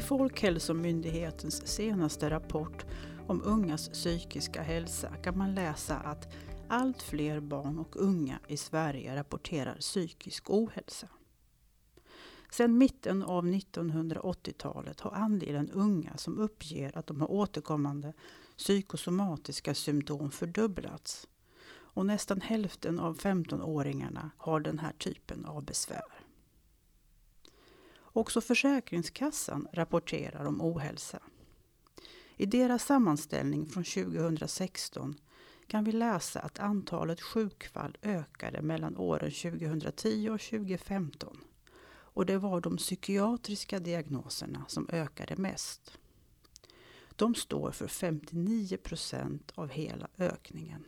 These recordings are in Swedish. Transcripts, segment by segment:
I Folkhälsomyndighetens senaste rapport om ungas psykiska hälsa kan man läsa att allt fler barn och unga i Sverige rapporterar psykisk ohälsa. Sedan mitten av 1980-talet har andelen unga som uppger att de har återkommande psykosomatiska symptom fördubblats. Och nästan hälften av 15-åringarna har den här typen av besvär. Också Försäkringskassan rapporterar om ohälsa. I deras sammanställning från 2016 kan vi läsa att antalet sjukfall ökade mellan åren 2010 och 2015. Och det var de psykiatriska diagnoserna som ökade mest. De står för 59 procent av hela ökningen.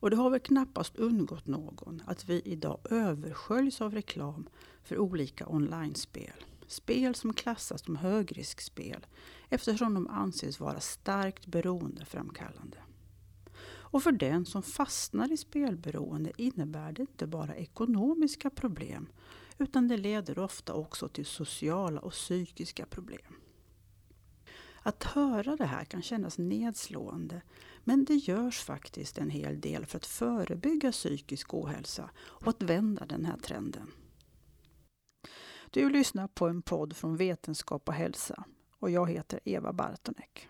Och det har väl knappast undgått någon att vi idag översköljs av reklam för olika online-spel. Spel som klassas som högriskspel eftersom de anses vara starkt beroendeframkallande. Och för den som fastnar i spelberoende innebär det inte bara ekonomiska problem utan det leder ofta också till sociala och psykiska problem. Att höra det här kan kännas nedslående men det görs faktiskt en hel del för att förebygga psykisk ohälsa och att vända den här trenden. Du lyssnar på en podd från Vetenskap och hälsa och jag heter Eva Bartonek.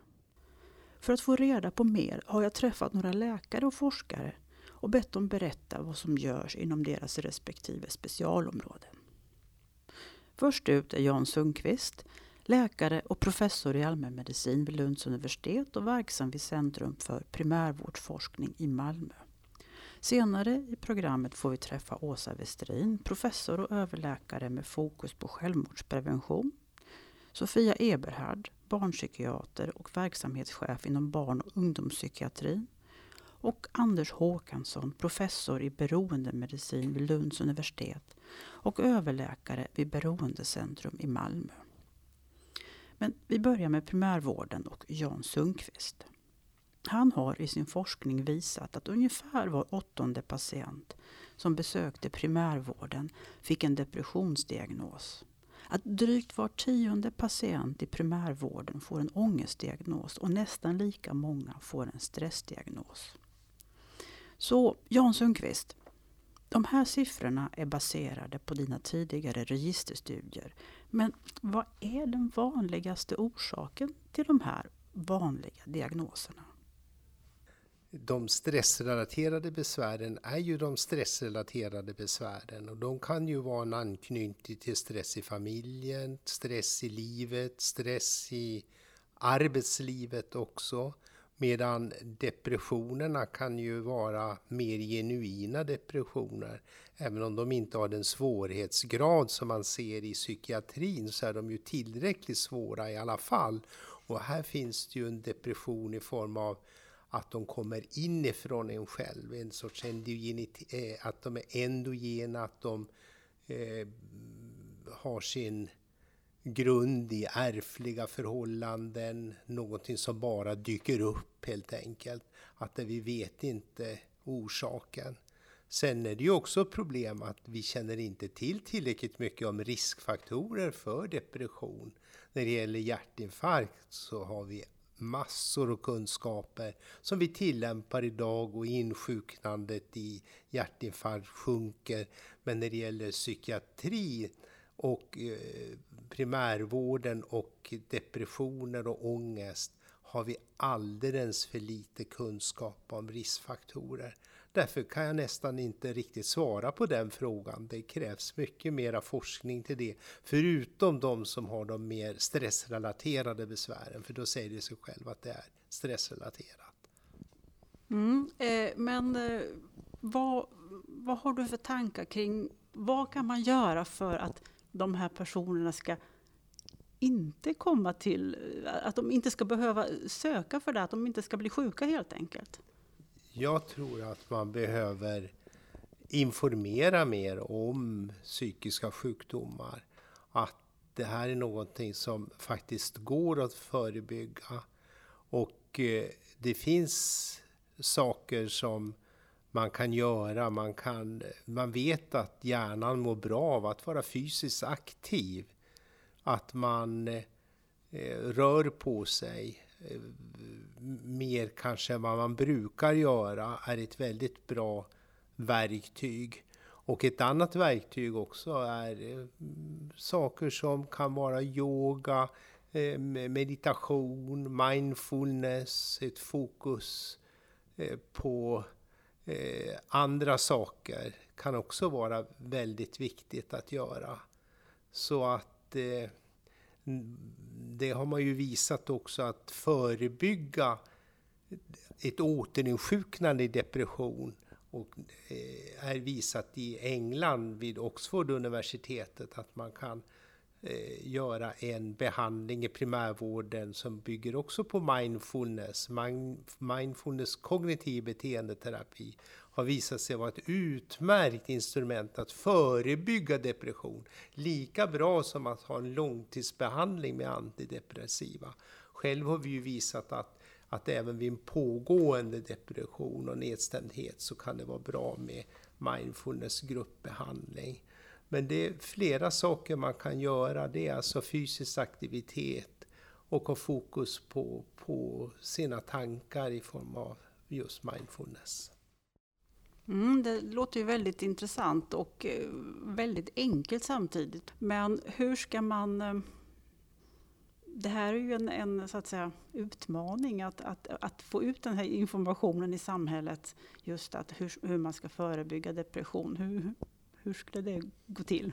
För att få reda på mer har jag träffat några läkare och forskare och bett dem berätta vad som görs inom deras respektive specialområden. Först ut är Jan Sundqvist, läkare och professor i allmänmedicin vid Lunds universitet och verksam vid Centrum för primärvårdsforskning i Malmö. Senare i programmet får vi träffa Åsa Westerin, professor och överläkare med fokus på självmordsprevention. Sofia Eberhard, barnpsykiater och verksamhetschef inom barn och ungdomspsykiatrin. Och Anders Håkansson, professor i beroendemedicin vid Lunds universitet och överläkare vid Beroendecentrum i Malmö. Men vi börjar med primärvården och Jan Sundqvist. Han har i sin forskning visat att ungefär var åttonde patient som besökte primärvården fick en depressionsdiagnos. Att drygt var tionde patient i primärvården får en ångestdiagnos och nästan lika många får en stressdiagnos. Så Jan Sundqvist, de här siffrorna är baserade på dina tidigare registerstudier. Men vad är den vanligaste orsaken till de här vanliga diagnoserna? De stressrelaterade besvären är ju de stressrelaterade besvären och de kan ju vara en anknytning till stress i familjen, stress i livet, stress i arbetslivet också. Medan depressionerna kan ju vara mer genuina depressioner. Även om de inte har den svårighetsgrad som man ser i psykiatrin så är de ju tillräckligt svåra i alla fall. Och här finns det ju en depression i form av att de kommer inifrån en själv, en sorts endogenitet, eh, att de är endogena, att de eh, har sin grund i ärftliga förhållanden, någonting som bara dyker upp helt enkelt. Att vi vet inte orsaken. Sen är det ju också ett problem att vi känner inte till tillräckligt mycket om riskfaktorer för depression. När det gäller hjärtinfarkt så har vi massor av kunskaper som vi tillämpar idag och insjuknandet i hjärtinfarkt sjunker. Men när det gäller psykiatri och eh, primärvården och depressioner och ångest har vi alldeles för lite kunskap om riskfaktorer. Därför kan jag nästan inte riktigt svara på den frågan. Det krävs mycket mera forskning till det. Förutom de som har de mer stressrelaterade besvären, för då säger det sig själv att det är stressrelaterat. Mm, eh, men eh, vad, vad har du för tankar kring vad kan man göra för att de här personerna ska inte komma till, att de inte ska behöva söka för det, att de inte ska bli sjuka helt enkelt? Jag tror att man behöver informera mer om psykiska sjukdomar. Att det här är någonting som faktiskt går att förebygga. Och eh, det finns saker som man kan göra. Man, kan, man vet att hjärnan mår bra av att vara fysiskt aktiv. Att man eh, rör på sig eh, mer kanske än vad man brukar göra är ett väldigt bra verktyg. Och ett annat verktyg också är eh, saker som kan vara yoga, eh, meditation, mindfulness, ett fokus eh, på eh, andra saker kan också vara väldigt viktigt att göra. Så att eh, det har man ju visat också att förebygga ett återinsjuknande i depression och eh, är visat i England vid Oxford universitetet att man kan eh, Eh, göra en behandling i primärvården som bygger också på mindfulness. Mindfulness kognitiv beteendeterapi har visat sig vara ett utmärkt instrument att förebygga depression. Lika bra som att ha en långtidsbehandling med antidepressiva. Själv har vi ju visat att att även vid en pågående depression och nedstämdhet så kan det vara bra med mindfulness gruppbehandling. Men det är flera saker man kan göra. Det är alltså fysisk aktivitet och ha fokus på, på sina tankar i form av just mindfulness. Mm, det låter ju väldigt intressant och eh, väldigt enkelt samtidigt. Men hur ska man eh, det här är ju en, en så att säga, utmaning att, att, att, få ut den här informationen i samhället. Just att hur, hur man ska förebygga depression. Hur, hur skulle det gå till?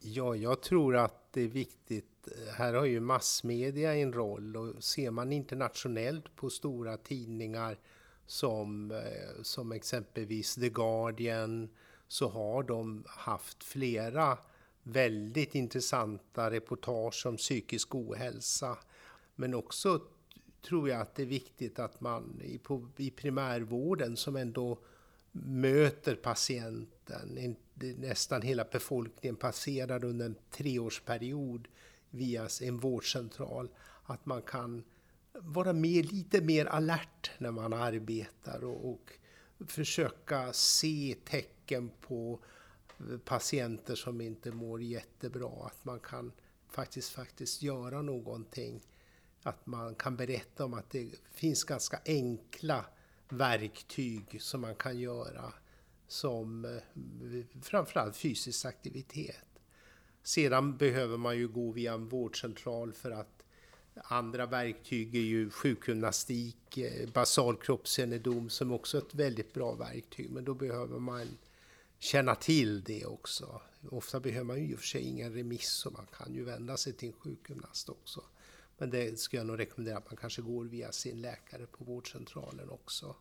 Ja, jag tror att det är viktigt. Här har ju massmedia en roll och ser man internationellt på stora tidningar som, eh, som exempelvis The Guardian så har de haft flera väldigt intressanta reportage om psykisk ohälsa. Men också tror jag att det är viktigt att man i, på, i primärvården som ändå möter patienten, nästan hela befolkningen passerar under en treårsperiod via en vårdcentral, att man kan vara mer, lite mer alert när man arbetar och, och försöka se tecken på patienter som inte mår jättebra, att man kan faktiskt, faktiskt göra någonting. Att man kan berätta om att det finns ganska enkla verktyg som man kan göra som eh, framförallt fysisk aktivitet. Sedan behöver man ju gå via en vårdcentral för att andra verktyg är ju sjukgymnastik, eh, basal kroppskännedom som också är ett väldigt bra verktyg. Men då behöver man känna till det också. Ofta behöver man ju i och för sig ingen remiss så man kan ju vända sig till en sjukgymnast också. Men det skulle jag nog rekommendera att man kanske går via sin läkare på vårdcentralen också.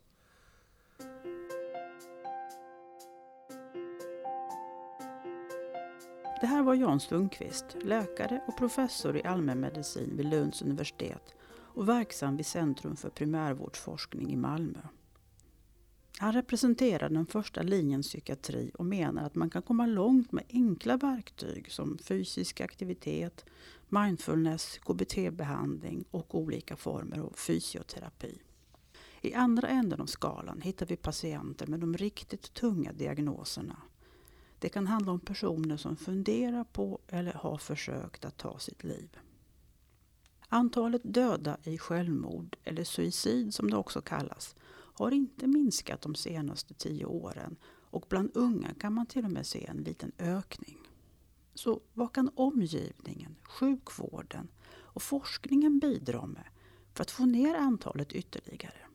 Det här var Jan Sundqvist, läkare och professor i allmänmedicin vid Lunds universitet och verksam vid Centrum för primärvårdsforskning i Malmö. Han representerar den första linjens psykiatri och menar att man kan komma långt med enkla verktyg som fysisk aktivitet, mindfulness, KBT-behandling och olika former av fysioterapi. I andra änden av skalan hittar vi patienter med de riktigt tunga diagnoserna. Det kan handla om personer som funderar på eller har försökt att ta sitt liv. Antalet döda i självmord, eller suicid som det också kallas, har inte minskat de senaste tio åren och bland unga kan man till och med se en liten ökning. Så vad kan omgivningen, sjukvården och forskningen bidra med för att få ner antalet ytterligare?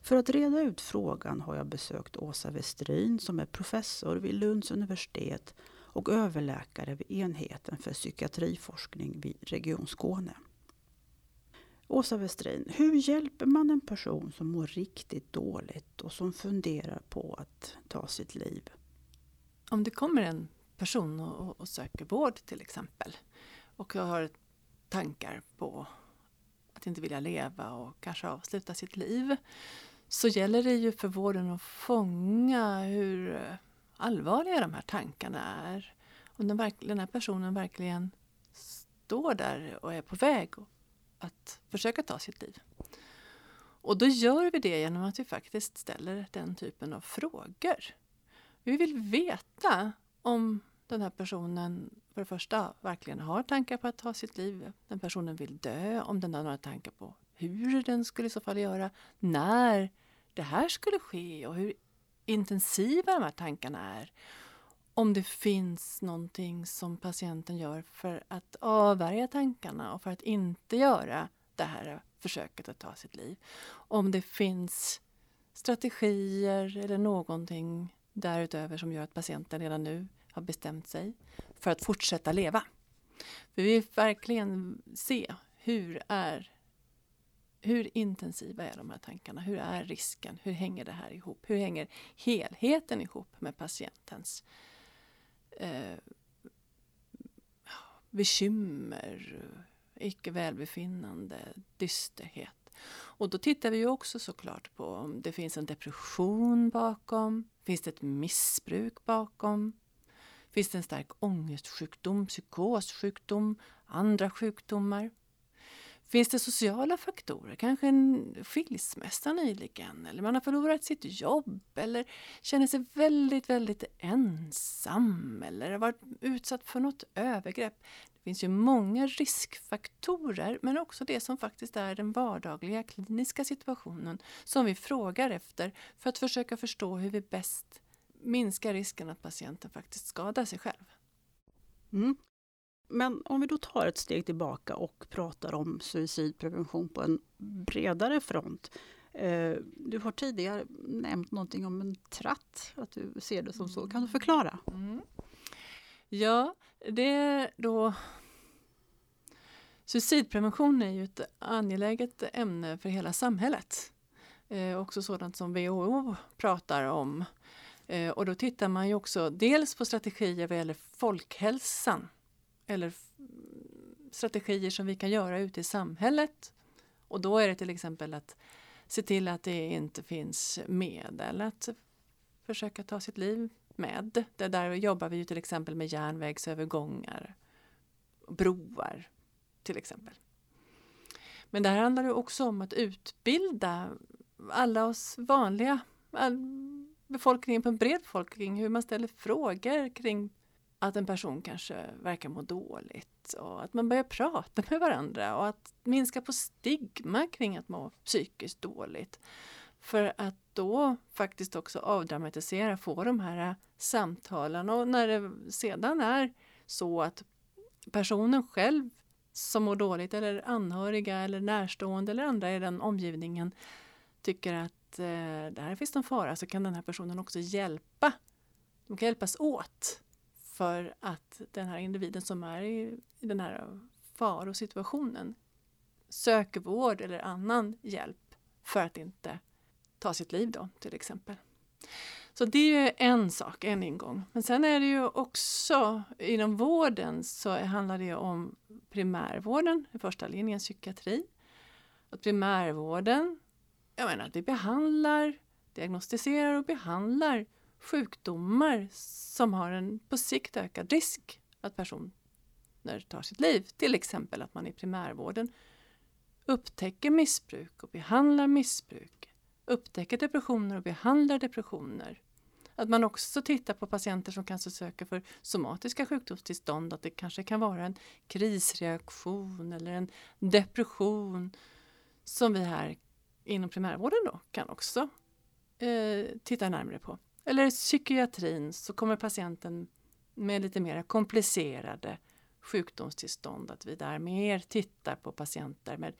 För att reda ut frågan har jag besökt Åsa Westrin som är professor vid Lunds universitet och överläkare vid enheten för psykiatriforskning vid Region Skåne. Åsa Westrin, hur hjälper man en person som mår riktigt dåligt och som funderar på att ta sitt liv? Om det kommer en person och, och söker vård till exempel och har tankar på att inte vilja leva och kanske avsluta sitt liv så gäller det ju för vården att fånga hur allvarliga de här tankarna är. Om den, den här personen verkligen står där och är på väg att försöka ta sitt liv. Och då gör vi det genom att vi faktiskt ställer den typen av frågor. Vi vill veta om den här personen för det första verkligen har tankar på att ta sitt liv, den personen vill dö, om den har några tankar på hur den skulle i så fall göra, när det här skulle ske och hur intensiva de här tankarna är. Om det finns någonting som patienten gör för att avvärja tankarna och för att inte göra det här försöket att ta sitt liv. Om det finns strategier eller någonting därutöver som gör att patienten redan nu har bestämt sig för att fortsätta leva. Vi vill verkligen se hur är hur intensiva är de här tankarna? Hur är risken? Hur hänger det här ihop? Hur hänger helheten ihop med patientens eh, bekymmer, icke välbefinnande, dysterhet? Och då tittar vi ju också såklart på om det finns en depression bakom. Finns det ett missbruk bakom? Finns det en stark ångestsjukdom, psykossjukdom, andra sjukdomar? Finns det sociala faktorer? Kanske en skilsmässa nyligen eller man har förlorat sitt jobb eller känner sig väldigt, väldigt ensam eller har varit utsatt för något övergrepp. Det finns ju många riskfaktorer men också det som faktiskt är den vardagliga kliniska situationen som vi frågar efter för att försöka förstå hur vi bäst minskar risken att patienten faktiskt skadar sig själv. Mm. Men om vi då tar ett steg tillbaka och pratar om suicidprevention på en bredare front. Eh, du har tidigare nämnt någonting om en tratt, att du ser det som så. Kan du förklara? Mm. Ja, det är då Suicidprevention är ju ett angeläget ämne för hela samhället. Eh, också sådant som WHO pratar om. Eh, och då tittar man ju också dels på strategier vad gäller folkhälsan eller strategier som vi kan göra ute i samhället. Och då är det till exempel att se till att det inte finns medel att försöka ta sitt liv med. Det där jobbar vi ju till exempel med järnvägsövergångar, broar till exempel. Men det här handlar också om att utbilda alla oss vanliga, all befolkningen på en bred befolkning, hur man ställer frågor kring att en person kanske verkar må dåligt och att man börjar prata med varandra och att minska på stigma kring att må psykiskt dåligt. För att då faktiskt också avdramatisera, få de här äh, samtalen och när det sedan är så att personen själv som mår dåligt eller anhöriga eller närstående eller andra i den omgivningen tycker att eh, där finns en fara så kan den här personen också hjälpa. De kan hjälpas åt för att den här individen som är i, den här farosituationen söker vård eller annan hjälp för att inte ta sitt liv då till exempel. Så det är ju en sak, en ingång. Men sen är det ju också inom vården så handlar det om primärvården, i första linjen psykiatri. Att primärvården, jag menar att vi behandlar, diagnostiserar och behandlar sjukdomar som har en på sikt ökad risk att personer tar sitt liv. Till exempel att man i primärvården upptäcker missbruk och behandlar missbruk. Upptäcker depressioner och behandlar depressioner. Att man också tittar på patienter som kanske söker för somatiska sjukdomstillstånd. Att det kanske kan vara en krisreaktion eller en depression som vi här inom primärvården då kan också eh, titta närmare på. Eller psykiatrin så kommer patienten med lite mer komplicerade sjukdomstillstånd. Att vi där mer tittar på patienter med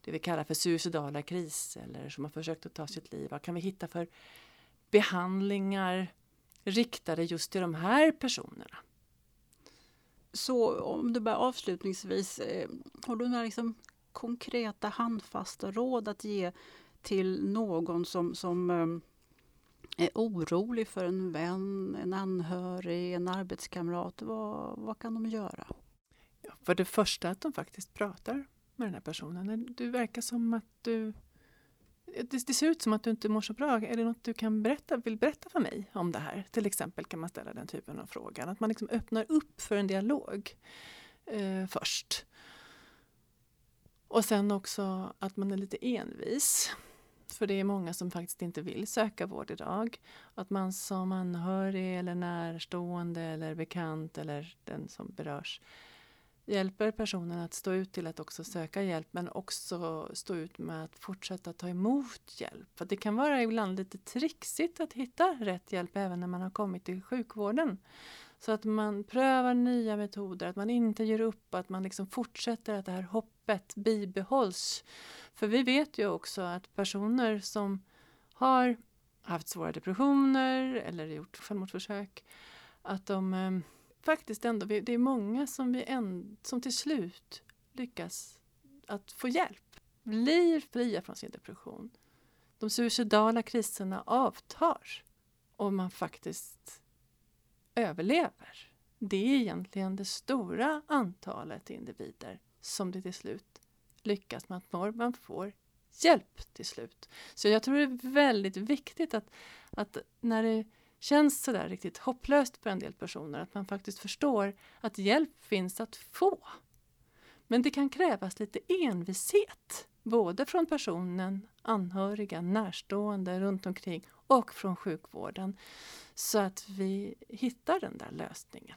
det vi kallar för suicidala kriser eller som har försökt att ta sitt liv. Vad kan vi hitta för behandlingar riktade just till de här personerna? Så om du bara avslutningsvis, eh, har du några liksom konkreta handfasta råd att ge till någon som, som eh, är orolig för en vän, en anhörig, en arbetskamrat, vad, vad kan de göra? Ja, för det första att de faktiskt pratar med den här personen. Du verkar som att du... Det, det ser ut som att du inte mår så bra. Är det något du kan berätta, vill berätta för mig om det här? Till exempel kan man ställa den typen av fråga. Att man liksom öppnar upp för en dialog eh, först. Och sen också att man är lite envis. För det är många som faktiskt inte vill söka vård idag. Att man som anhörig eller närstående eller bekant eller den som berörs hjälper personen att stå ut till att också söka hjälp men också stå ut med att fortsätta ta emot hjälp. För det kan vara ibland lite trixigt att hitta rätt hjälp även när man har kommit till sjukvården. Så att man prövar nya metoder, att man inte ger upp, att man liksom fortsätter att det här hoppet bibehålls. För vi vet ju också att personer som har haft svåra depressioner eller gjort självmordsförsök, att de eh, faktiskt ändå, det är många som, vi en, som till slut lyckas att få hjälp, blir fria från sin depression. De suicidala kriserna avtar och man faktiskt överlever. Det är egentligen det stora antalet individer som det till slut lyckas med att normen får hjälp till slut. Så jag tror det är väldigt viktigt att, att när det känns sådär riktigt hopplöst för en del personer att man faktiskt förstår att hjälp finns att få. Men det kan krävas lite envishet, både från personen, anhöriga, närstående runt omkring och från sjukvården så att vi hittar den där lösningen.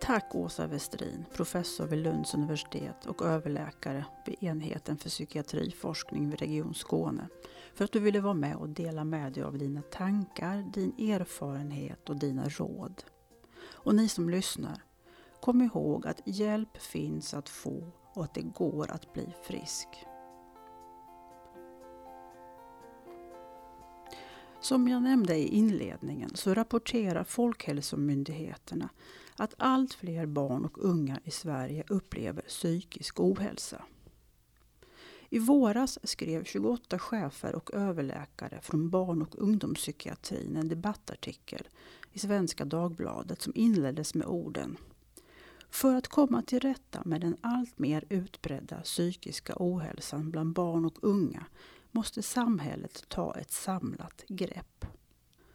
Tack Åsa Westrin, professor vid Lunds universitet och överläkare vid enheten för psykiatriforskning vid Region Skåne för att du ville vara med och dela med dig av dina tankar, din erfarenhet och dina råd. Och ni som lyssnar, kom ihåg att hjälp finns att få och att det går att bli frisk. Som jag nämnde i inledningen så rapporterar Folkhälsomyndigheterna att allt fler barn och unga i Sverige upplever psykisk ohälsa. I våras skrev 28 chefer och överläkare från barn och ungdomspsykiatrin en debattartikel i Svenska Dagbladet som inleddes med orden för att komma till rätta med den allt mer utbredda psykiska ohälsan bland barn och unga måste samhället ta ett samlat grepp.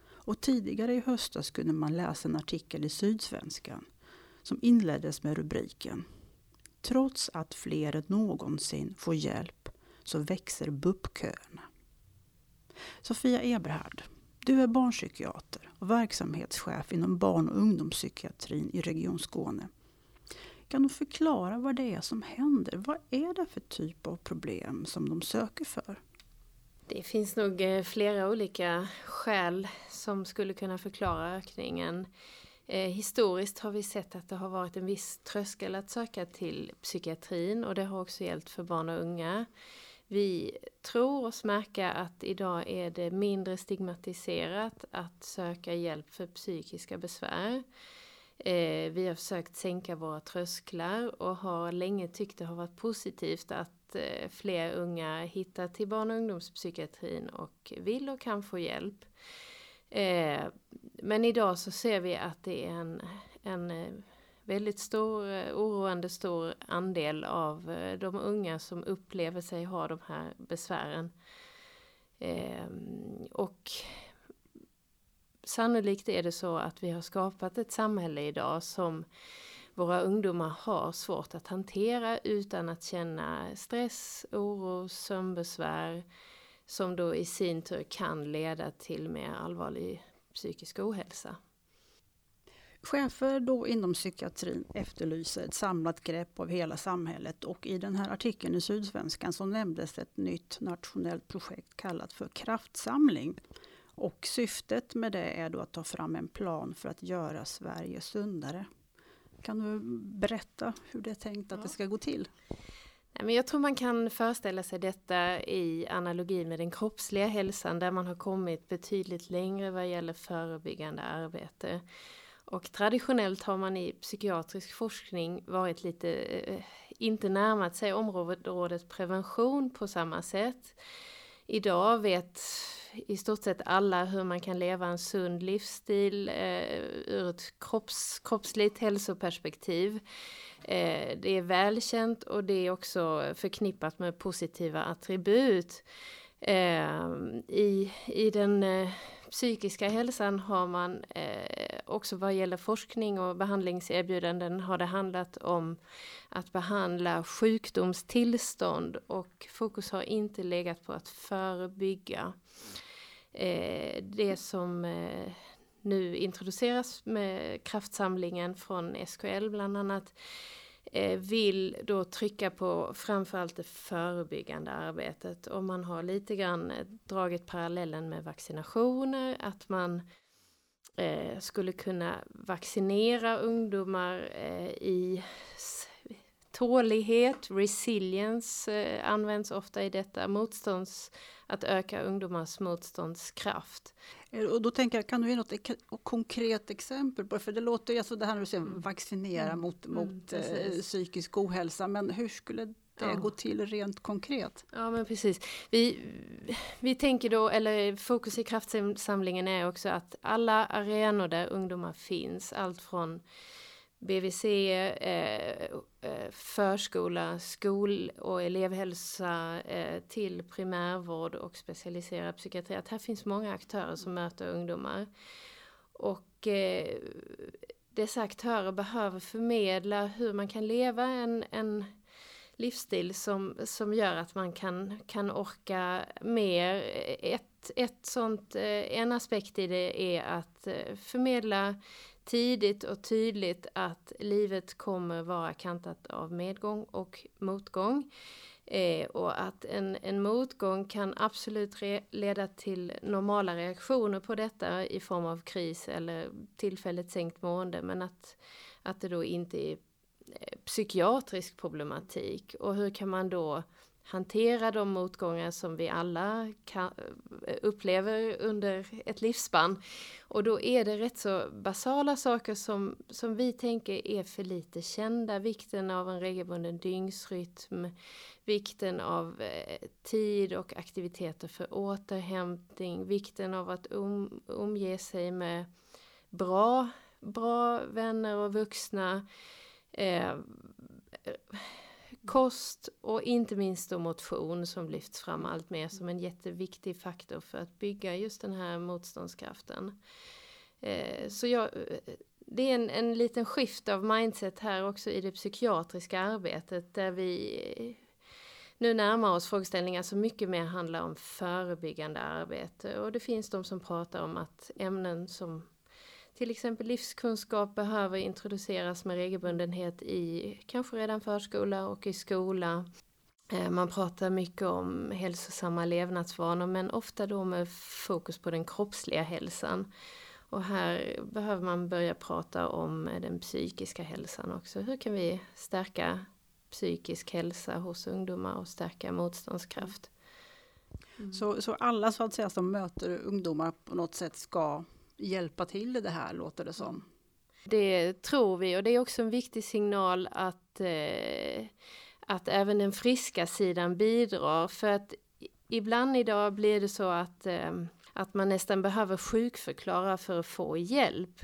Och tidigare i höstas kunde man läsa en artikel i Sydsvenskan som inleddes med rubriken Trots att fler än någonsin får hjälp så växer BUP-köerna. Sofia Eberhard, du är barnpsykiater och verksamhetschef inom barn och ungdomspsykiatrin i Region Skåne sökande och förklara vad det är som händer? Vad är det för typ av problem som de söker för? Det finns nog eh, flera olika skäl som skulle kunna förklara ökningen. Eh, historiskt har vi sett att det har varit en viss tröskel att söka till psykiatrin och det har också gällt för barn och unga. Vi tror oss märka att idag är det mindre stigmatiserat att söka hjälp för psykiska besvär. Eh, vi har försökt sänka våra trösklar och har länge tyckt det har varit positivt att eh, fler unga hittar till barn och ungdomspsykiatrin och vill och kan få hjälp. Eh, men idag så ser vi att det är en, en eh, väldigt stor, eh, oroande stor andel av eh, de unga som upplever sig ha de här besvären. Ehm, och sannolikt är det så att vi har skapat ett samhälle idag som våra ungdomar har svårt att hantera utan att känna stress, oro, sömnbesvär som då i sin tur kan leda till mer allvarlig psykisk ohälsa. Chefer då inom psykiatrin efterlyser ett samlat grepp av hela samhället och i den här artikeln i Sydsvenskan så nämndes ett nytt nationellt projekt kallat för Kraftsamling. Och syftet med det är då att ta fram en plan för att göra Sverige sundare. Kan du berätta hur det är tänkt att det ska gå till? jag tror man kan föreställa sig detta i analogi med den kroppsliga hälsan där man har kommit betydligt längre vad gäller förebyggande arbete. Och traditionellt har man i psykiatrisk forskning varit lite, eh, inte närmat sig området prevention på samma sätt. Idag vet i stort sett alla hur man kan leva en sund livsstil eh, ur ett kropps, kroppsligt hälsoperspektiv. Eh, det är välkänt och det är också förknippat med positiva attribut. Eh, i, I den eh, psykiska hälsan har man eh, också vad gäller forskning och behandlingserbjudanden har det handlat om att behandla sjukdomstillstånd och fokus har inte legat på att förebygga. Eh, det som eh, nu introduceras med kraftsamlingen från SKL bland annat eh, Eh, vill då trycka på framförallt det förebyggande arbetet. Och man har lite grann eh, dragit parallellen med vaccinationer, att man eh, skulle kunna vaccinera ungdomar eh, i tålighet, resilience används ofta i detta, motstånds, att öka ungdomars motståndskraft. Eh, och då tänker jag, kan du ge något konkret exempel på det? För det låter ju, alltså det här när du säger vaccinera mm. mot, mm, mot mm, psykisk ohälsa, men hur skulle det ja. gå till rent konkret? Ja men precis. Vi, vi tänker då, eller fokus i kraftsamlingen är också att alla arenor där ungdomar finns, allt från BVC, eh, eh, förskola, skol och elevhälsa eh, till primärvård och specialiserad psykiatri. Att här finns många aktörer som möter ungdomar. Och eh, dessa aktörer behöver förmedla hur man kan leva en, en livsstil som, som gör att man kan, kan orka mer. Ett, ett sånt, eh, en aspekt i det är att eh, förmedla tidigt och tydligt att livet kommer vara kantat av medgång och motgång. Eh, och att en, en motgång kan absolut leda till normala reaktioner på detta i form av kris eller tillfälligt sänkt mående men att, att det då inte är eh, psykiatrisk problematik. Och hur kan man då hantera de motgångar som vi alla kan, eh, upplever under ett livsspann. Och då är det rätt så basala saker som, som vi tänker är för lite kända. Vikten av en regelbunden dygnsrytm, vikten av eh, tid och aktiviteter för återhämtning, vikten av att um, omge sig med bra, bra vänner och vuxna. Eh, kost och inte minst då motion som lyfts fram allt mer som en jätteviktig faktor för att bygga just den här motståndskraften. Eh, så jag, eh, det är en, en liten skift av mindset här också i det psykiatriska arbetet där vi eh, nu närmar oss frågeställningar som mycket mer handlar om förebyggande arbete och det finns de som pratar om att ämnen som till exempel livskunskap behöver introduceras med regelbundenhet i kanske redan förskola och i skola. Eh, man pratar mycket om hälsosamma levnadsvanor men ofta då med fokus på den kroppsliga hälsan. Och här behöver man börja prata om eh, den psykiska hälsan också. Hur kan vi stärka psykisk hälsa hos ungdomar och stärka motståndskraft? Mm. Så, så alla så att säga som möter ungdomar på något sätt ska hjälpa till i det här, låter det som. Det tror vi och det är också en viktig signal att, eh, att även den friska sidan bidrar. För att ibland idag blir det så att, eh, att man nästan behöver sjukförklara för att få hjälp.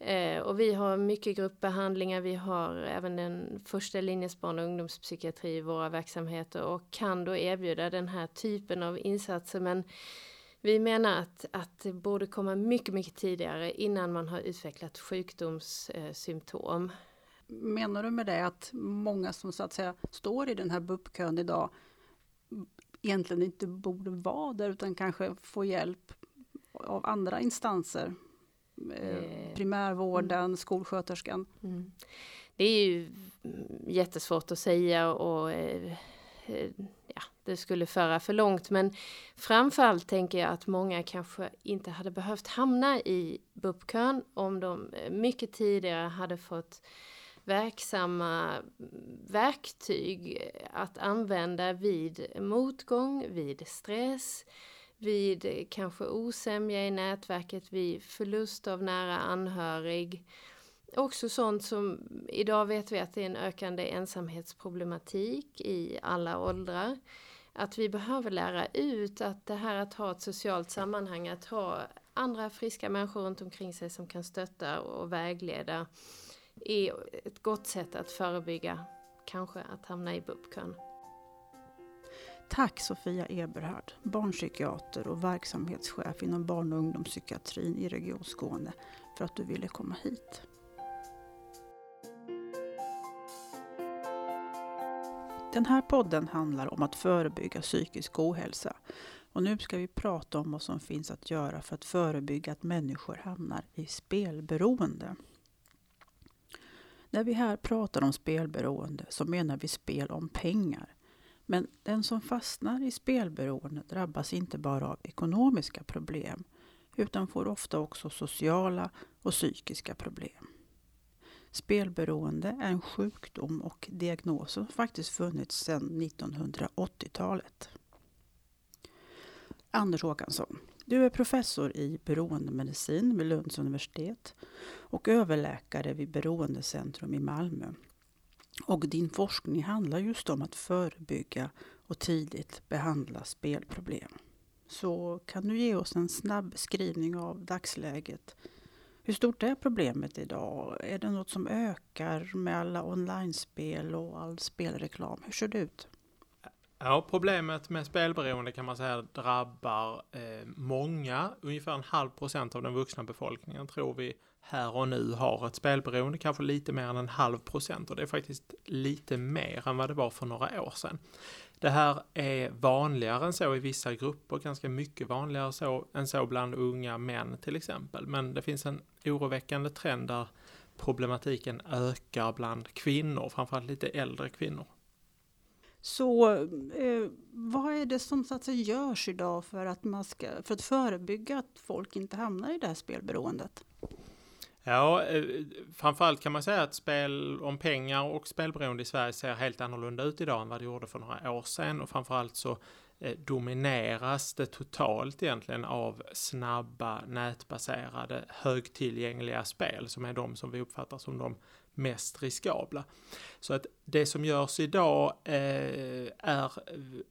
Eh, och vi har mycket gruppbehandlingar, vi har även den första linjens barn och ungdomspsykiatri i våra verksamheter och kan då erbjuda den här typen av insatser. Men vi menar att, att det borde komma mycket, mycket tidigare innan man har utvecklat sjukdomssymptom. Menar du med det att många som så att säga står i den här BUP-kön idag egentligen inte borde vara där utan kanske få hjälp av andra instanser? Eh, eh primärvården, mm. skolsköterskan. Mm. Det är ju jättesvårt att säga och eh, eh ja, det skulle föra för långt. Men framförallt tänker jag att många kanske inte hade behövt hamna i BUP-kön om de eh, mycket tidigare hade fått verksamma mm, verktyg eh, att använda vid motgång, vid stress, vid eh, kanske osämja i nätverket, vid förlust av nära anhörig. Också sånt som idag vet vi att det är en ökande ensamhetsproblematik i alla åldrar. Att vi behöver lära ut att det här att ha ett socialt sammanhang, att ha andra friska människor runt omkring sig som kan stötta och vägleda är ett gott sätt att förebygga kanske att hamna i BUP-kön. Tack Sofia Eberhard, barnpsykiater och verksamhetschef inom barn och ungdomspsykiatrin i Region Skåne för att du ville komma hit. Den här podden handlar om att förebygga psykisk ohälsa. Och nu ska vi prata om vad som finns att göra för att förebygga att människor hamnar i spelberoende. När vi här pratar om spelberoende så menar vi spel om pengar. Men den som fastnar i spelberoende drabbas inte bara av ekonomiska problem utan får ofta också sociala och psykiska problem. Spelberoende är en sjukdom och diagnos som faktiskt funnits sedan 1980-talet. Anders Håkansson, du är professor i beroendemedicin vid Lunds universitet och överläkare vid Beroendecentrum i Malmö. Och din forskning handlar just om att förebygga och tidigt behandla spelproblem. Så kan du ge oss en snabb beskrivning av dagsläget hur stort är problemet idag? Är det något som ökar med alla online-spel och all spelreklam? Hur ser det ut? Ja, problemet med spelberoende kan man säga drabbar eh, många, ungefär en halv procent av den vuxna befolkningen tror vi här och nu har ett spelberoende, kanske lite mer än en halv procent och det är faktiskt lite mer än vad det var för några år sedan. Det här är vanligare än så i vissa grupper, ganska mycket vanligare så, än så bland unga män till exempel. Men det finns en oroväckande trend där problematiken ökar bland kvinnor, framförallt lite äldre kvinnor. Så eh, vad är det som så att säga, görs idag för att, man ska, för att förebygga att folk inte hamnar i det här spelberoendet? Ja, eh, framförallt kan man säga att spel om pengar och spelberoende i Sverige ser helt annorlunda ut idag än vad det gjorde för några år sedan och framförallt så Eh, domineras det totalt egentligen av snabba nätbaserade högtillgängliga spel som är de som vi uppfattar som de mest riskabla. Så att det som görs idag eh, är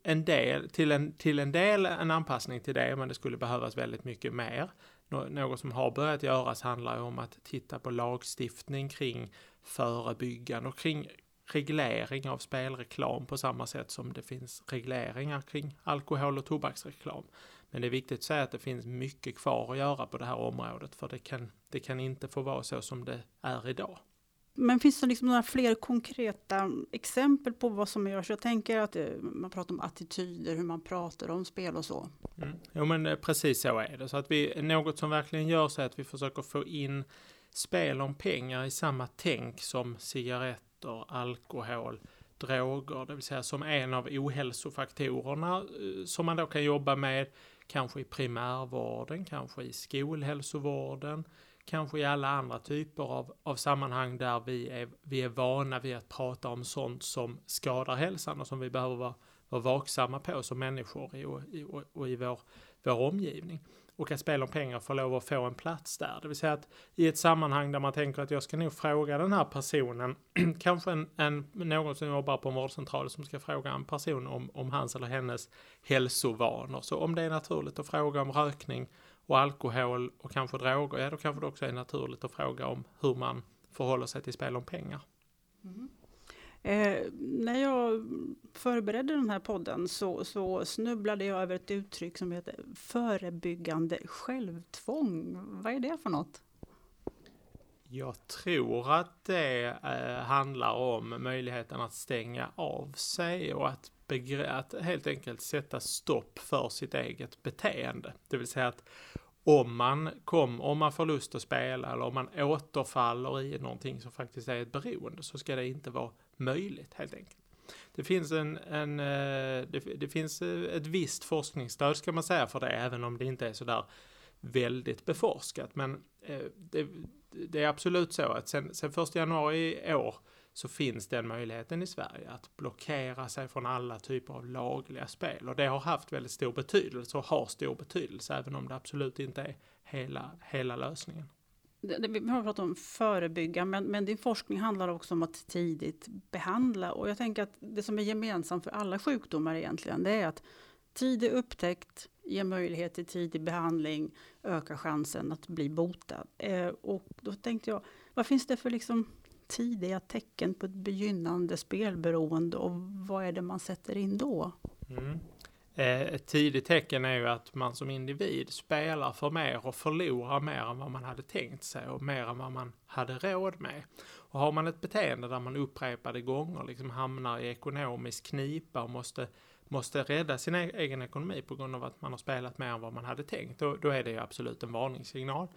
en del, till, en, till en del en anpassning till det, men det skulle behövas väldigt mycket mer. Något som har börjat göras handlar om att titta på lagstiftning kring förebyggande och kring reglering av spelreklam på samma sätt som det finns regleringar kring alkohol och tobaksreklam. Men det är viktigt att säga att det finns mycket kvar att göra på det här området för det kan, det kan inte få vara så som det är idag. Men finns det liksom några fler konkreta exempel på vad som görs? Jag tänker att det, man pratar om attityder, hur man pratar om spel och så. Mm. Jo men eh, precis så är det. Så att vi, något som verkligen görs är att vi försöker få in spel om pengar i samma tänk som cigaretter, alkohol, droger, det vill säga som en av ohälsofaktorerna eh, som man då kan jobba med, kanske i primärvården, kanske i skolhälsovården, kanske i alla andra typer av, av sammanhang där vi är, vi är vana vid att prata om sånt som skadar hälsan och som vi behöver vara, vara vaksamma på som människor i, och, i, och i vår, vår omgivning. Och att spel om pengar får lov att få en plats där. Det vill säga att i ett sammanhang där man tänker att jag ska nog fråga den här personen, kanske en, en, någon som jobbar på en vårdcentral som ska fråga en person om, om hans eller hennes hälsovanor. Så om det är naturligt att fråga om rökning och alkohol och kanske droger, ja då kanske det också är naturligt att fråga om hur man förhåller sig till spel om pengar. Mm. Eh, när jag förberedde den här podden så, så, snubblade jag över ett uttryck som heter förebyggande självtvång. Vad är det för något? Jag tror att det eh, handlar om möjligheten att stänga av sig och att, att helt enkelt sätta stopp för sitt eget beteende. Det vill säga att om man, kom, om man får lust att spela eller om man återfaller i någonting som faktiskt är ett beroende så ska det inte vara möjligt helt enkelt. Det finns, en, en eh, det, det, finns eh, ett visst forskningsstöd ska man säga för det, även om det inte är sådär väldigt beforskat. Men eh, det, det är absolut så att sen, sen 1 januari i år så finns den möjligheten i Sverige att blockera sig från alla typer av lagliga spel. Och det har haft väldigt stor betydelse och har stor betydelse, även om det absolut inte är hela, hela lösningen. Vi har pratat om förebygga, men, men din forskning handlar också om att tidigt behandla. Och jag tänker att det som är gemensamt för alla sjukdomar egentligen, det är att tidig upptäckt ger möjlighet till tidig behandling, ökar chansen att bli botad. Eh, och då tänkte jag, vad finns det för liksom tidiga tecken på ett begynnande spelberoende och vad är det man sätter in då? Mm. Eh, ett tidigt tecken är ju att man som individ spelar för mer och förlorar mer än vad man hade tänkt sig och mer än vad man hade råd med. Och har man ett beteende där man upprepade gånger liksom hamnar i ekonomisk knipa och måste, måste rädda sin e-, egen ekonomi på grund av att man har spelat mer än vad man hade tänkt, då, då är det ju absolut en varningssignal.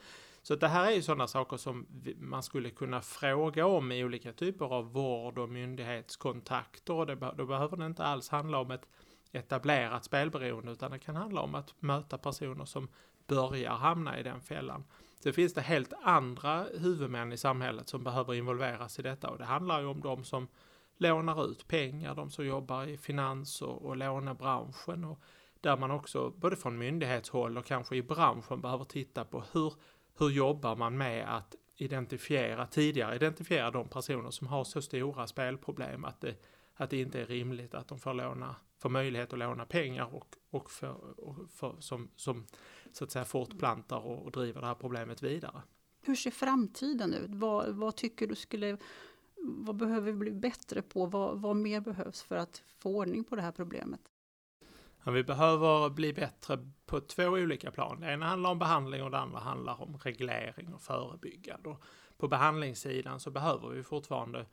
Så det här är ju sådana saker som man skulle kunna fråga om i olika typer av vård och myndighetskontakter. Och det, då behöver det inte alls handla om ett etablerat spelberoende utan det kan handla om att möta personer som börjar hamna i den fällan. Det finns det helt andra huvudmän i samhället som behöver involveras i detta och det handlar ju om de som lånar ut pengar, de som jobbar i finans och, och lånebranschen och där man också både från myndighetshåll och kanske i branschen behöver titta på hur, hur jobbar man med att identifiera, tidigare identifiera de personer som har så stora spelproblem att det, att det inte är rimligt att de får låna får möjlighet att låna pengar och, och, för, och för, som, som så att säga fortplantar och, och driver det här problemet vidare. Hur ser framtiden ut? Vad, vad tycker du skulle vad behöver vi bli bättre på? Vad, vad mer behövs för att få ordning på det här problemet? Ja, vi behöver bli bättre på två olika plan. Det ena handlar om behandling och det andra handlar om reglering och förebyggande. Och på behandlingssidan så behöver vi fortfarande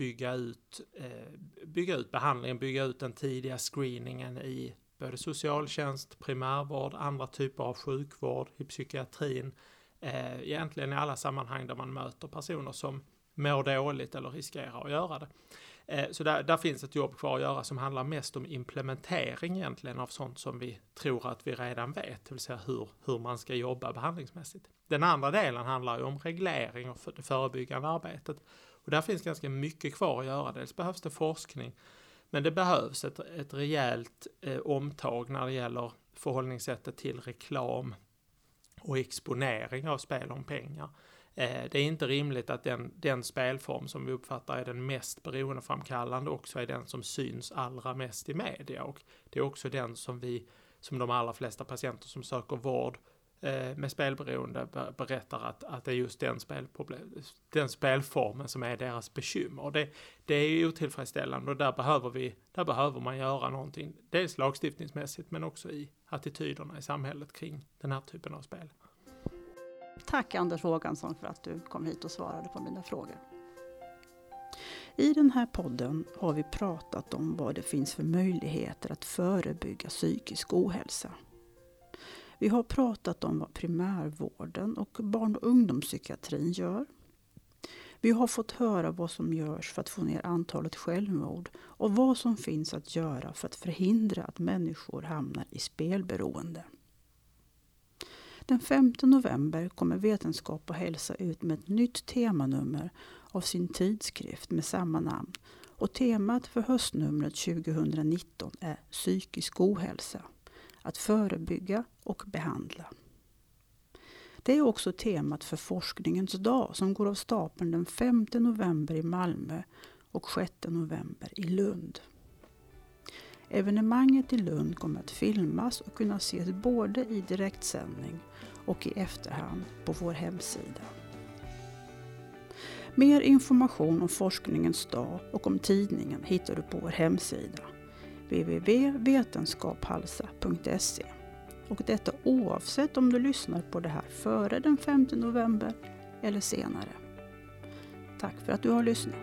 bygga ut, eh, bygga ut behandlingen, bygga ut den tidiga screeningen i både socialtjänst, primärvård, andra typer av sjukvård, i psykiatrin, eh, egentligen i alla sammanhang där man möter personer som mår dåligt eller riskerar att göra det. Eh, så där, där, finns ett jobb kvar att göra som handlar mest om implementering egentligen av sånt som vi tror att vi redan vet, det vill säga hur, hur man ska jobba behandlingsmässigt. Den andra delen handlar ju om reglering och för det förebyggande arbetet. Och där finns ganska mycket kvar att göra. Dels behövs det forskning, men det behövs ett, ett rejält eh, omtag när det gäller förhållningssättet till reklam och exponering av spel om pengar. Eh, det är inte rimligt att den, den spelform som vi uppfattar är den mest beroendeframkallande också är den som syns allra mest i media och det är också den som vi, som de allra flesta patienter som söker vård Eh, Eh, med spelberoende berättar att, att det är just den, spelproblem, den spelformen som är deras bekymmer. Det, det är otillfredsställande och där behöver, vi, där behöver man göra någonting. Dels lagstiftningsmässigt men också i attityderna i samhället kring den här typen av spel. Tack Anders Håkansson för att du kom hit och svarade på mina frågor. I den här podden har vi pratat om vad det finns för möjligheter att förebygga psykisk ohälsa. Vi har pratat om vad primärvården och barn och ungdomspsykiatrin gör. Vi har fått höra vad som görs för att få ner antalet självmord och vad som finns att göra för att förhindra att människor hamnar i spelberoende. Den 5 november kommer Vetenskap och hälsa ut med ett nytt temanummer av sin tidskrift med samma namn. Och temat för höstnumret 2019 är psykisk ohälsa att förebygga och behandla. Det är också temat för Forskningens dag som går av stapeln den 5 november i Malmö och 6 november i Lund. Evenemanget i Lund kommer att filmas och kunna ses både i direktsändning och i efterhand på vår hemsida. Mer information om Forskningens dag och om tidningen hittar du på vår hemsida www.vetenskaphalsa.se. Och detta oavsett om du lyssnar på det här före den 5 november eller senare. Tack för att du har lyssnat.